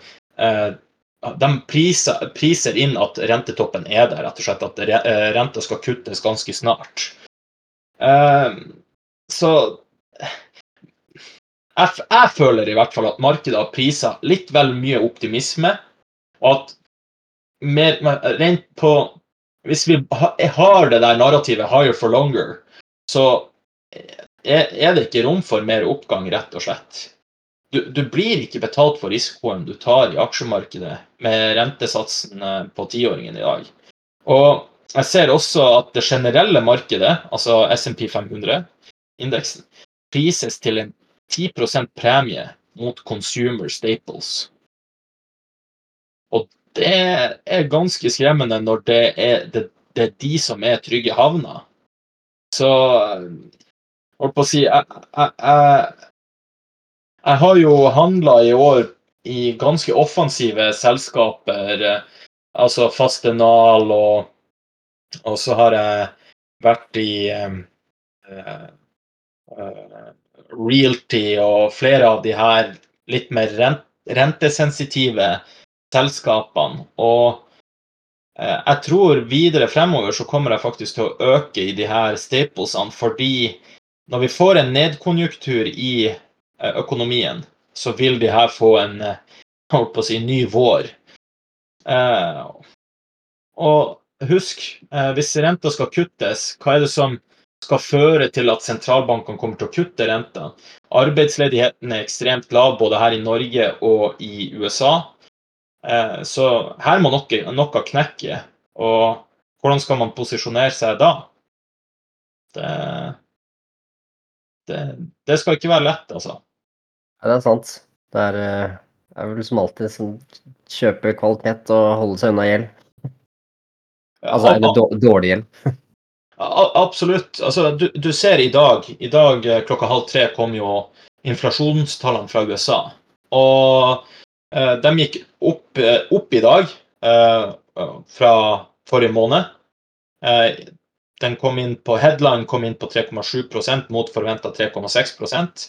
de priser, priser, inn at rentetoppen er der, rett og slett at renta skal kuttes ganske snart. Så jeg, føler i hvert fall at markedet har prisa litt vel mye optimisme. Og at mer, rent på Hvis vi har det der narrativet 'higher for longer', så er, er det ikke rom for mer oppgang, rett og slett. Du, du, blir ikke betalt for risikoen du tar i aksjemarkedet med rentesatsen eh, på tiåringen i dag. Og jeg ser også at det generelle markedet, altså SMP 500, indeksen prises til en 10% premie mot consumer staples. Og det er ganske skremmende når det er, det, det er de som er trygge havner. Så holdt på å si Jeg, jeg, jeg, jeg har jo handla i år i ganske offensive selskaper, altså Fastenal, og, og så har jeg vært i eh, Eh, realty og flere av de her litt mer rentesensitive selskapene. Og eh, jeg tror videre fremover så kommer jeg faktisk til å øke i de her staplesene, fordi når vi får en nedkonjunktur i eh, økonomien, så vil de her få en holdt på å si, ny vår. Og husk, hvis renta skal kuttes, hva er det som skal føre til at sentralbankene kommer til å kutte renta. Arbeidsledigheten er ekstremt lav både her i Norge og i USA. Eh, så her må noe, noe knekke. Og hvordan skal man posisjonere seg da? Det, det, det skal ikke være lett, altså. Ja, det er sant. Det er, det er vel som alltid som kjøper kvalitet og holde seg unna gjeld. Altså, eller dårlig gjeld. Absolutt. Altså, du, du, ser i dag I dag eh, klokka halv tre kom jo inflasjonstallene fra USA. Og eh, de gikk opp, eh, opp i dag eh, fra forrige måned. Eh, den kom inn på Headline kom inn på 3,7% mot forventa 3,6%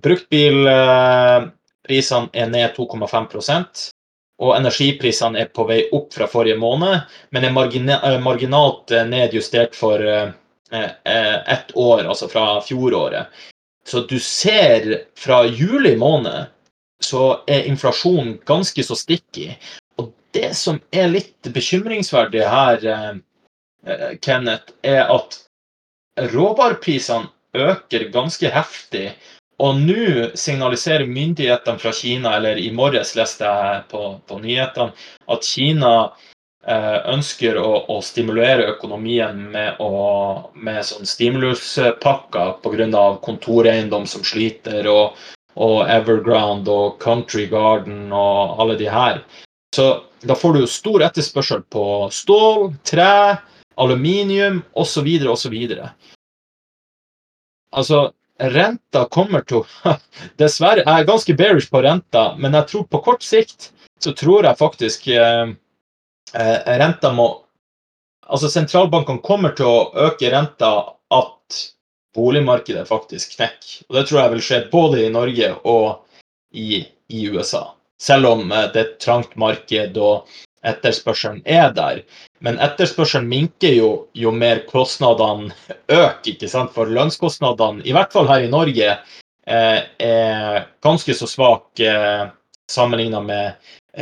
Bruktbilprisene er ned 2,5 og energiprisene er på vei opp fra forrige måned, men er eh, marginalt eh, nedjustert for eh, ett år, altså fra fjoråret. Så du ser fra juli måned så er inflasjonen ganske så sticky. Og det som er litt bekymringsverdig her, Kenneth, er at råvareprisene øker ganske heftig og nå signaliserer myndighetene fra Kina, eller i morges leste jeg på, på nyhetene, at Kina eh, ønsker å, å, stimulere økonomien med, å, med sånn stimuluspakker pga. kontoreiendom som sliter, og, og, Everground og Country Garden og alle de her. Så da får du jo stor etterspørsel på stål, tre, aluminium osv. osv. Altså, renta kommer til å Dessverre, jeg er ganske bearish på renta, men jeg tror på kort sikt så tror jeg faktisk eh, eh renta må Altså sentralbankene kommer til å øke renta at boligmarkedet faktisk knekker. Og det tror jeg vil skje både i Norge og i, i USA. Selv om eh, det er et trangt marked og etterspørselen er der. Men etterspørselen minker jo jo mer kostnadene øker. ikke sant? For lønnskostnadene, i hvert fall her i Norge, eh, er ganske så svake eh, sammenligna med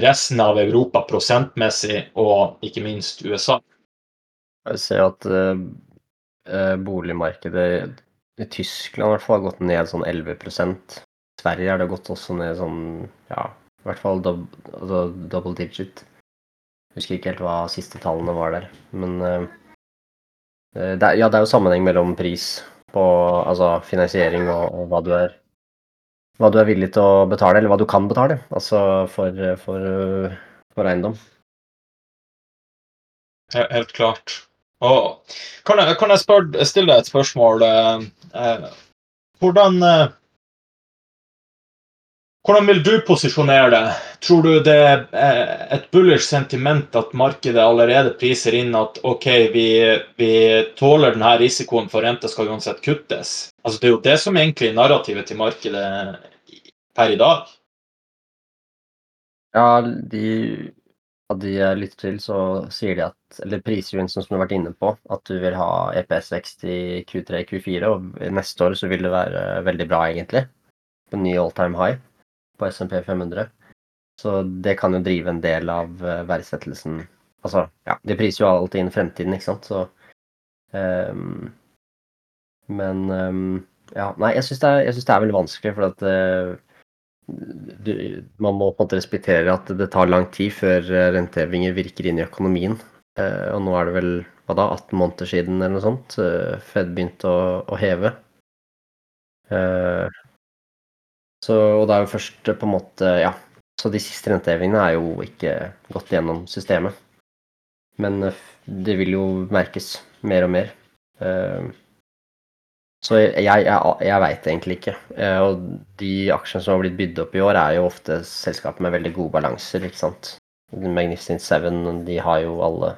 resten av Europa prosentmessig, og ikke minst USA. Jeg ser at uh, boligmarkedet i Tyskland i hvert fall har gått ned sånn 11% Sverige har det gått også ned sånn, ja, i hvert fall double, altså double digit. Husker ikke helt hva siste tallene var der. Men uh, det, er, ja, det er jo sammenheng mellom pris på altså finansiering og, og, hva du er hva du er villig til å betale, eller hva du kan betale, altså for, for, for eiendom. Helt klart. Og kan jeg, kan jeg spør, stille deg et spørsmål? Eh, hvordan eh, hvordan vil du posisjonere det? Tror du det er et bullish sentiment at markedet allerede priser inn at OK, vi, vi tåler denne risikoen for renta skal uansett kuttes? Altså, det er jo det som egentlig er narrativet til markedet per i dag. Ja, de, av de jeg lytter til, så sier de at Eller priser som du har vært inne på, at du vil ha EPS-vekst i Q3, Q4, og neste år så vil det være veldig bra, egentlig. På ny all time high på SMP 500. Så det kan jo drive en del av eh, verdsettelsen. Altså, ja, de priser jo alltid inn fremtiden, ikke sant, så um, Men um, ja, nei, jeg syns det, det, er veldig vanskelig, for at uh, du, man må på en måte respektere at det tar lang tid før rentehevinger virker inn i økonomien. Uh, og nå er det vel hva da, 18 måneder siden eller noe sånt uh, Fed begynte å, å heve. Uh, så, og det er jo først på en måte Ja. Så de siste rentehevingene er jo ikke gått gjennom systemet. Men eh, det vil jo merkes mer og mer. Eh, så jeg, jeg, jeg veit egentlig ikke. Eh, og de aksjene som har blitt bydd opp i år, er jo ofte selskaper med veldig gode balanser, ikke sant. Magnificent Seven, de har jo alle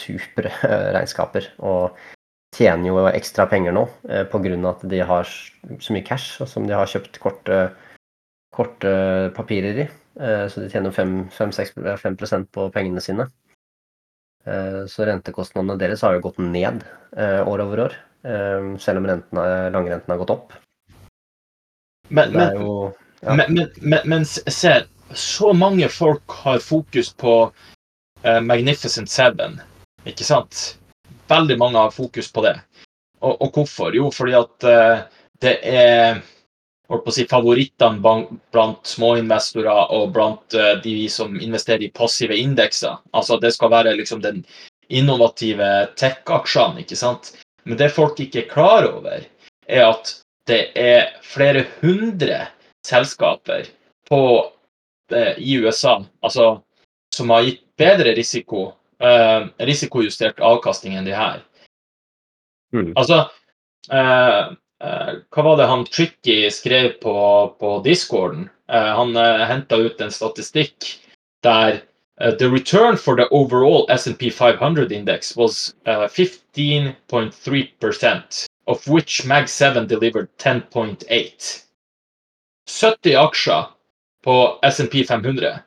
supre regnskaper. Og tjener jo ekstra penger nå eh, pga. at de har så mye cash som de har kjøpt korte, korte papirer i. Eh, så de tjener 5-6 på pengene sine. Eh, så rentekostnadene deres har jo gått ned eh, år over år, eh, selv om rentene, langrenten har gått opp. Men, men, jo, ja. men, men, men, se, så mange folk har fokus på uh, Magnificent Seven, ikke sant? Veldig mange har fokus på det. Og, og hvorfor? Jo, fordi at uh, det er holdt på å si, favorittene blant småinvestorer og blant uh, de som investerer i passive indekser. Altså det skal være liksom den innovative tech-aksjene, ikke sant. Men det folk ikke er klar over, er at det er flere hundre selskaper på, uh, i USA altså, som har gitt bedre risiko uh, risikojustert avkastning enn de her. Mm. Altså eh, uh, Hva var det han Tricky skrev på, på discorden? han eh, henta ut en statistikk der the return for the overall S&P 500 index was 15.3% of which Mag7 delivered 10.8. 70 aksjer på S&P 500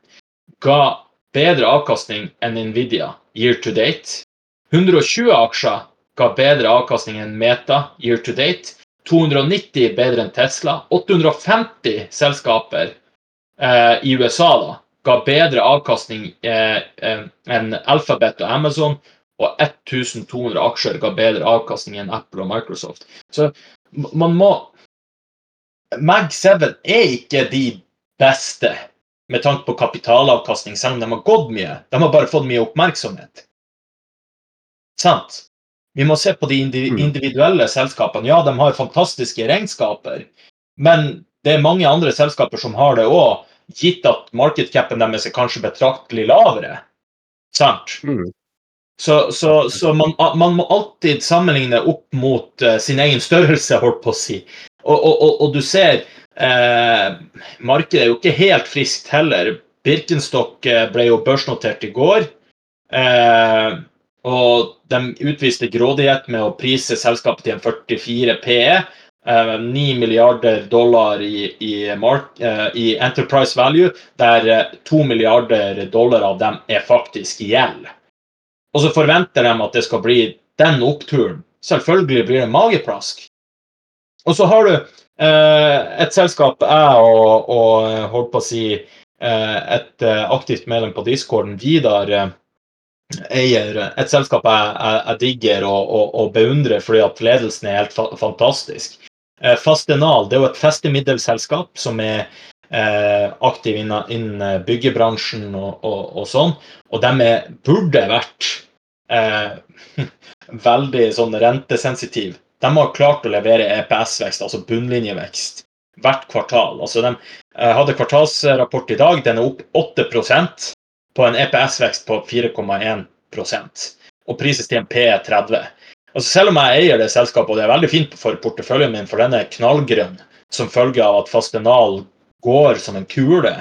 ga bedre avkastning enn Nvidia year to date. 120 aksjer ga bedre avkastning enn Meta year to date. 290 bedre enn Tesla. 850 selskaper eh, i USA da, ga bedre avkastning eh, eh, enn Alphabet og Amazon. Og 1200 aksjer ga bedre avkastning enn Apple og Microsoft. Så man må Mag7 er ikke de beste med tanke på kapitalavkastning, selv om de har gått mye. De har bare fått mye oppmerksomhet. Sant? Vi må se på de mm. individuelle selskapene. Ja, de har fantastiske regnskaper, men det er mange andre selskaper som har det òg, gitt at markedscapen deres er kanskje betraktelig lavere. Sant? Mm. Så, så, så man, man, må alltid sammenligne opp mot uh, sin egen størrelse, holdt på å si. Og, og, og, og du ser eh, Markedet er jo ikke helt friskt heller. Birkenstock eh, ble jo børsnotert i går. Eh, og de utviste grådighet med å prise selskapet til en 44 PE. 9 milliarder dollar i, i, mark, i, Enterprise Value, der 2 milliarder dollar av dem er faktisk gjeld. Og så forventer de at det skal bli den oppturen. Selvfølgelig blir det mageplask. Og så har du eh, et selskap jeg og, og holdt på å si eh, et eh, aktivt medlem på discorden, Vidar, eh, eier et selskap jeg, jeg, jeg digger og, og, og, beundrer fordi at ledelsen er helt fa fantastisk. Eh, Fastenal det er jo et festemiddelselskap som er eh, aktiv innen, innen byggebransjen og, og, sånn. Og de burde vært eh, veldig sånn rentesensitive de har klart å levere EPS-vekst, altså bunnlinjevekst, hvert kvartal. Altså de hadde kvartalsrapport i dag, den er opp 8% på en EPS-vekst på 4,1% og prises til en P30. Altså selv om jeg eier det selskapet, og det er veldig fint for porteføljen min, for den er knallgrønn som følge av at Fastenal går som en kule,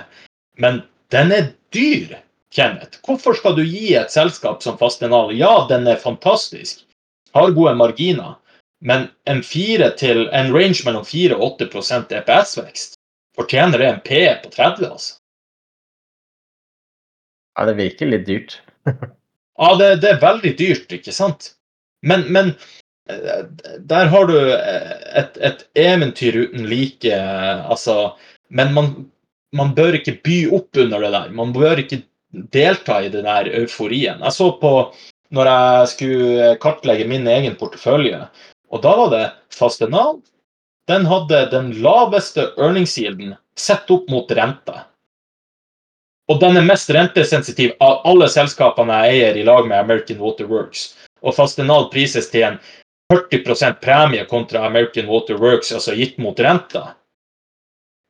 men den er dyr, Kenneth. Hvorfor skal du gi et selskap som Fastenal Ja, den er fantastisk, har gode marginer, men en, til, en range mellom 4 og 8 EPS-vekst, fortjener det en P på 30, altså? Ja, det virker litt dyrt. ja, det, det, er veldig dyrt, ikke sant? Men, men eh, der har du eh, et, et, eventyr uten like. Eh, altså Men man, man, bør ikke by opp under det der. Man bør ikke delta i den der euforien. Jeg så på når jeg skulle kartlegge min egen portefølje, og da var det Fastenal. Den hadde den laveste earningsgilden sett opp mot rente. Og den er mest rentesensitiv av alle selskapene jeg eier i lag med American Water Works. Og Fastenal prises til en 40% premie kontra American Water Works, altså gitt mot renta.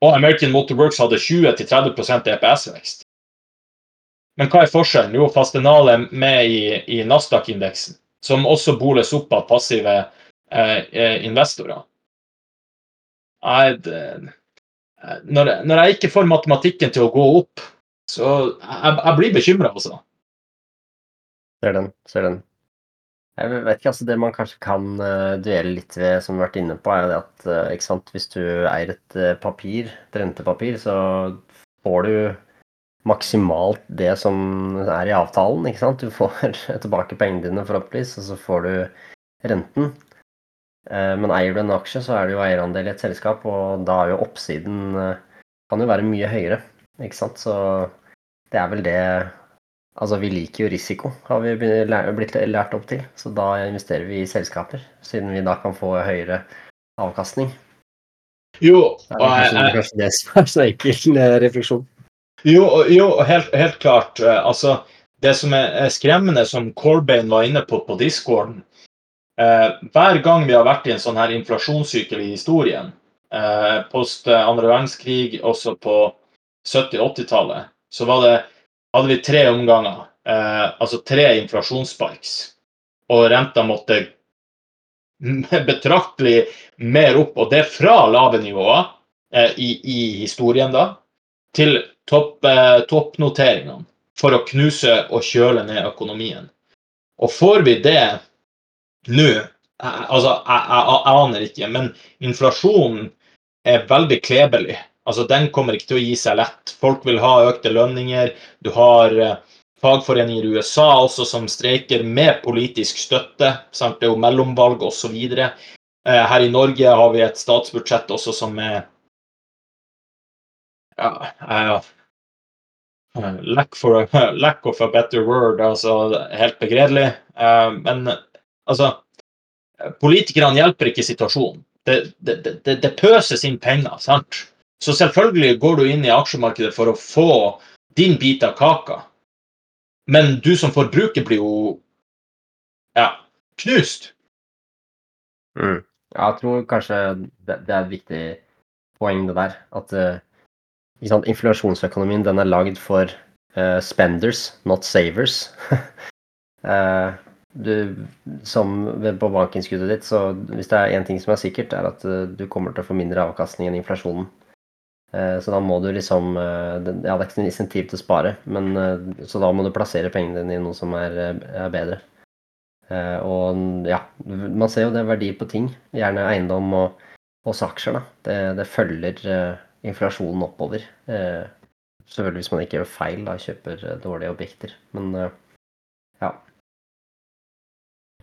Og American Water Works hadde 20-30% EPS-vekst. Men hva er forskjellen? Jo, Fastenal er med i, i Nasdaq-indeksen, som også boles opp av passive investorer. Jeg, når, når, jeg ikke får matematikken til å gå opp, så jeg, jeg blir bekymra, altså. Ser den. Ser den. Jeg vet ikke, altså Det man kanskje kan uh, duelle litt ved, som vi har vært inne på, er at uh, ikke sant, hvis du eier et uh, papir, et rentepapir, så får du maksimalt det som er i avtalen. ikke sant? Du får tilbake pengene dine, forhåpentligvis, og så får du renten. Eh, men eier du en aksje, så er det jo eierandel i et selskap, og da er jo oppsiden eh, kan jo være mye høyere. Ikke sant? Så det er vel det Altså, vi liker jo risiko, har vi blitt lært opp til. Så da investerer vi i selskaper, siden vi da kan få høyere avkastning. Jo, og det er kanskje det som er så enkel eh, refleksjon. Jo, jo helt, helt, klart. Altså, det som er skremmende, som Corbain var inne på på discorden, hver gang vi har vært i en sånn her inflasjonssykkel i historien, eh, post andre verdenskrig, også på 70-80-tallet, så det, hadde vi tre omganger. Eh, altså tre inflasjonssparks. Og renta måtte betraktelig mer opp, og det fra lave nivåer eh, i, i, historien, da, til topp, eh, toppnoteringene for å knuse og kjøle ned økonomien. Og får vi det nå Altså, jeg, jeg, jeg, aner ikke, men inflasjonen er veldig klebelig. Altså, Den kommer ikke til å gi seg lett. Folk vil ha økte lønninger. Du har uh, fagforeninger i USA også som streiker med politisk støtte. Sant? Det er jo mellomvalg osv. Eh, her i Norge har vi et statsbudsjett også som er ja, ja. lack, for, lack of a better word, altså helt begredelig. Men Altså, politikerne hjelper ikke situasjonen. Det, det, det, det, pøses inn penger. sant? Så selvfølgelig går du inn i aksjemarkedet for å få din bit av kaka. Men du som forbruker blir jo ja, knust. Mm. Jeg tror kanskje det, er et viktig poeng, det der. At uh, inflasjonsøkonomien den er lagd for uh, spenders, not savers. uh, du, som på bankinnskuddet ditt, så hvis det er én ting som er sikkert, er at uh, du kommer til å få mindre avkastning enn inflasjonen. Uh, så da må du liksom det, Ja, det er ikke noe insentiv til å spare, men så da må du plassere pengene dine i noe som er, er bedre. og ja, man ser jo det er verdi på ting. Gjerne eiendom og, også aksjer, da. Det, det følger inflasjonen oppover. selvfølgelig hvis man ikke gjør feil, da kjøper dårlige objekter. Men.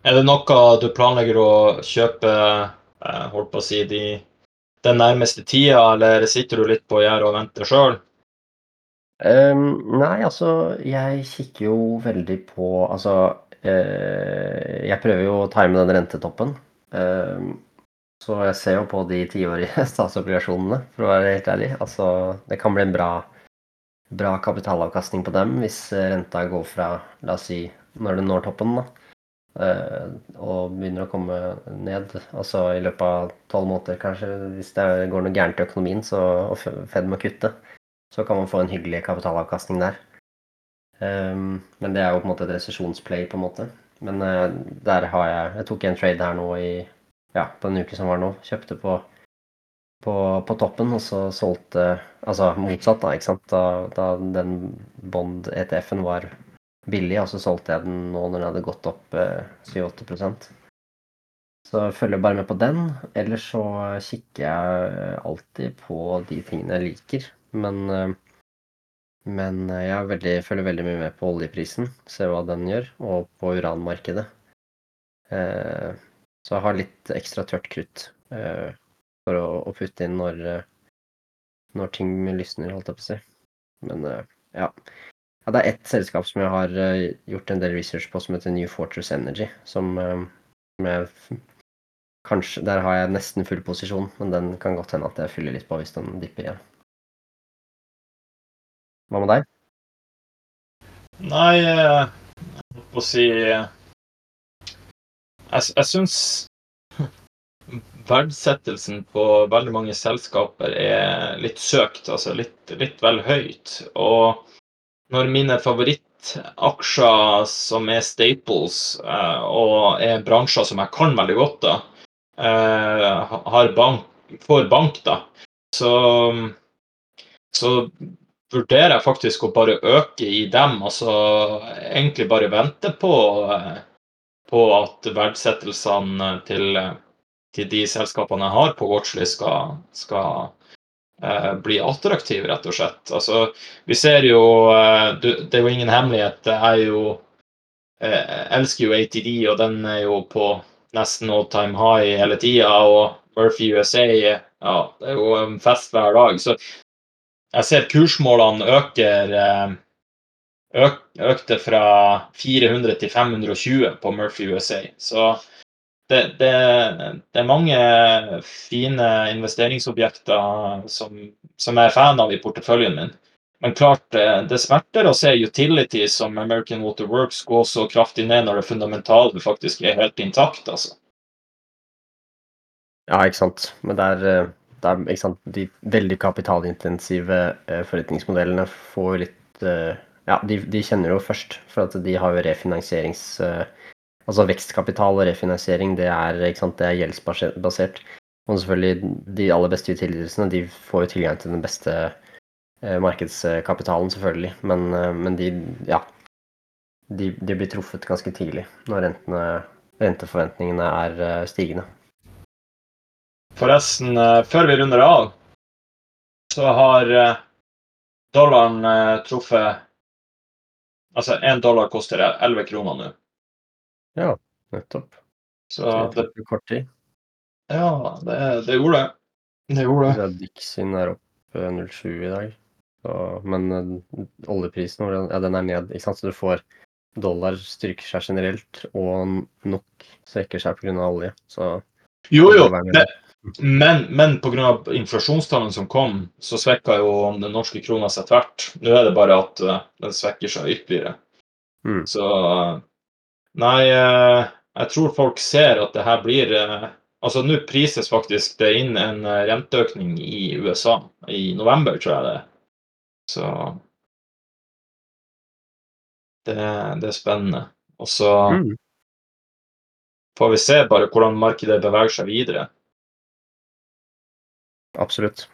Er det noe du planlegger å kjøpe eh, holdt på å si, de, den nærmeste tida, eller sitter du litt på gjerdet og venter sjøl? Um, ehm, nei, altså jeg kikker jo veldig på Altså uh, Jeg prøver jo å time den rentetoppen. Um, så jeg ser jo på de tiårige statsobligasjonene, for å være helt ærlig. Altså det kan bli en bra, bra kapitalavkastning på dem hvis renta går fra, la oss si, når den når toppen, da Eh, og begynner å komme ned. Altså i løpet av tolv måneder, kanskje. Hvis det går noe gærent i økonomien så, og Fed må kutte, så kan man få en hyggelig kapitalavkastning der. Um, men det er jo på en måte et resesjonsplay, på en måte. Men uh, der har jeg Jeg tok en trade her nå i ja, på en uke som var nå. Kjøpte på, på, på toppen, og så solgte Altså motsatt, da, ikke sant. Da, da den Bond-ETF-en var billig, og så solgte jeg den nå når den hadde gått opp eh, 7-8 Så jeg følger bare med på den. Ellers så kikker jeg alltid på de tingene jeg liker. Men, eh, men jeg veldig, følger veldig mye med på oljeprisen, ser hva den gjør, og på uranmarkedet. Eh, så jeg har litt ekstra tørt krutt eh, for å, putte inn når, eh, når ting lysner, holdt jeg på å si. Men eh, ja. Ja, det er ett selskap som jeg har uh, gjort en del research på, som heter New Fortress Energy. Som, uh, som jeg kanskje Der har jeg nesten full posisjon, men den kan godt hende at jeg fyller litt på hvis den dipper igjen. Hva med deg? Nei, jeg holdt på å si Jeg, jeg syns verdsettelsen på veldig mange selskaper er litt søkt, altså litt, litt vel høyt. Og når mine favorittaksjer som er staples, eh, og er bransjer som jeg kan veldig godt, da, eh, bank, får bank, da, så, så vurderer jeg faktisk å bare øke i dem. Altså egentlig bare vente på, eh, på at verdsettelsene til, til de selskapene jeg har på watchlist, skal, skal bli attraktiv, rett og slett. Altså, vi ser jo eh, Det er jo ingen hemmelighet. Jeg jo jeg elsker jo ATD, og den er jo på nesten all time high hele tida. Og Murphy USA ja, det er jo en fest hver dag. Så jeg ser kursmålene øker eh, øk, økte fra 400 til 520 på Murphy USA. Så det, det, det, er mange fine investeringsobjekter som, som jeg er fan av i porteføljen min. Men klart, det smerter å se utility som American Water Works gå så kraftig ned når det fundamentale faktisk er helt intakt. altså. Ja, ikke sant. Men det er, det er ikke sant? de veldig kapitalintensive eh, forretningsmodellene får litt eh, Ja, de, de kjenner jo først, for at de har jo refinansierings... eh, Altså vekstkapital og refinansiering, det er, det er gjeldsbasert. Og selvfølgelig de aller beste utildelsene, de får jo tilgang til den beste eh, markedskapitalen, selvfølgelig. Men, eh, men de, ja, de, de, blir truffet ganske tidlig når rentene, renteforventningene er eh, stigende. Forresten, eh, før vi runder av, så har dollaren truffet Altså, én dollar koster 11 kroner nå. Ja, nettopp. Så det tok kort tid. Ja, det, det gjorde det. Det gjorde det. Dixin er opp 07 i dag. Så, men uh, oljeprisen ja, den er ned. Ikke sant? Så du får dollar styrker seg generelt, og nok svekker seg pga. olje. Så Jo, jo. Det, men, men pga. inflasjonstallene som kom, så svekka jo den norske krona seg tvert. Nå er det bare at uh, den svekker seg ytterligere. Mm. Så Nei, eh, jeg tror folk ser at det her blir eh, Altså, nå prises faktisk det inn en eh, renteøkning i USA i november, tror jeg det. Så det, det er spennende. Og så mm. får vi se bare hvordan markedet beveger seg videre. Absolutt.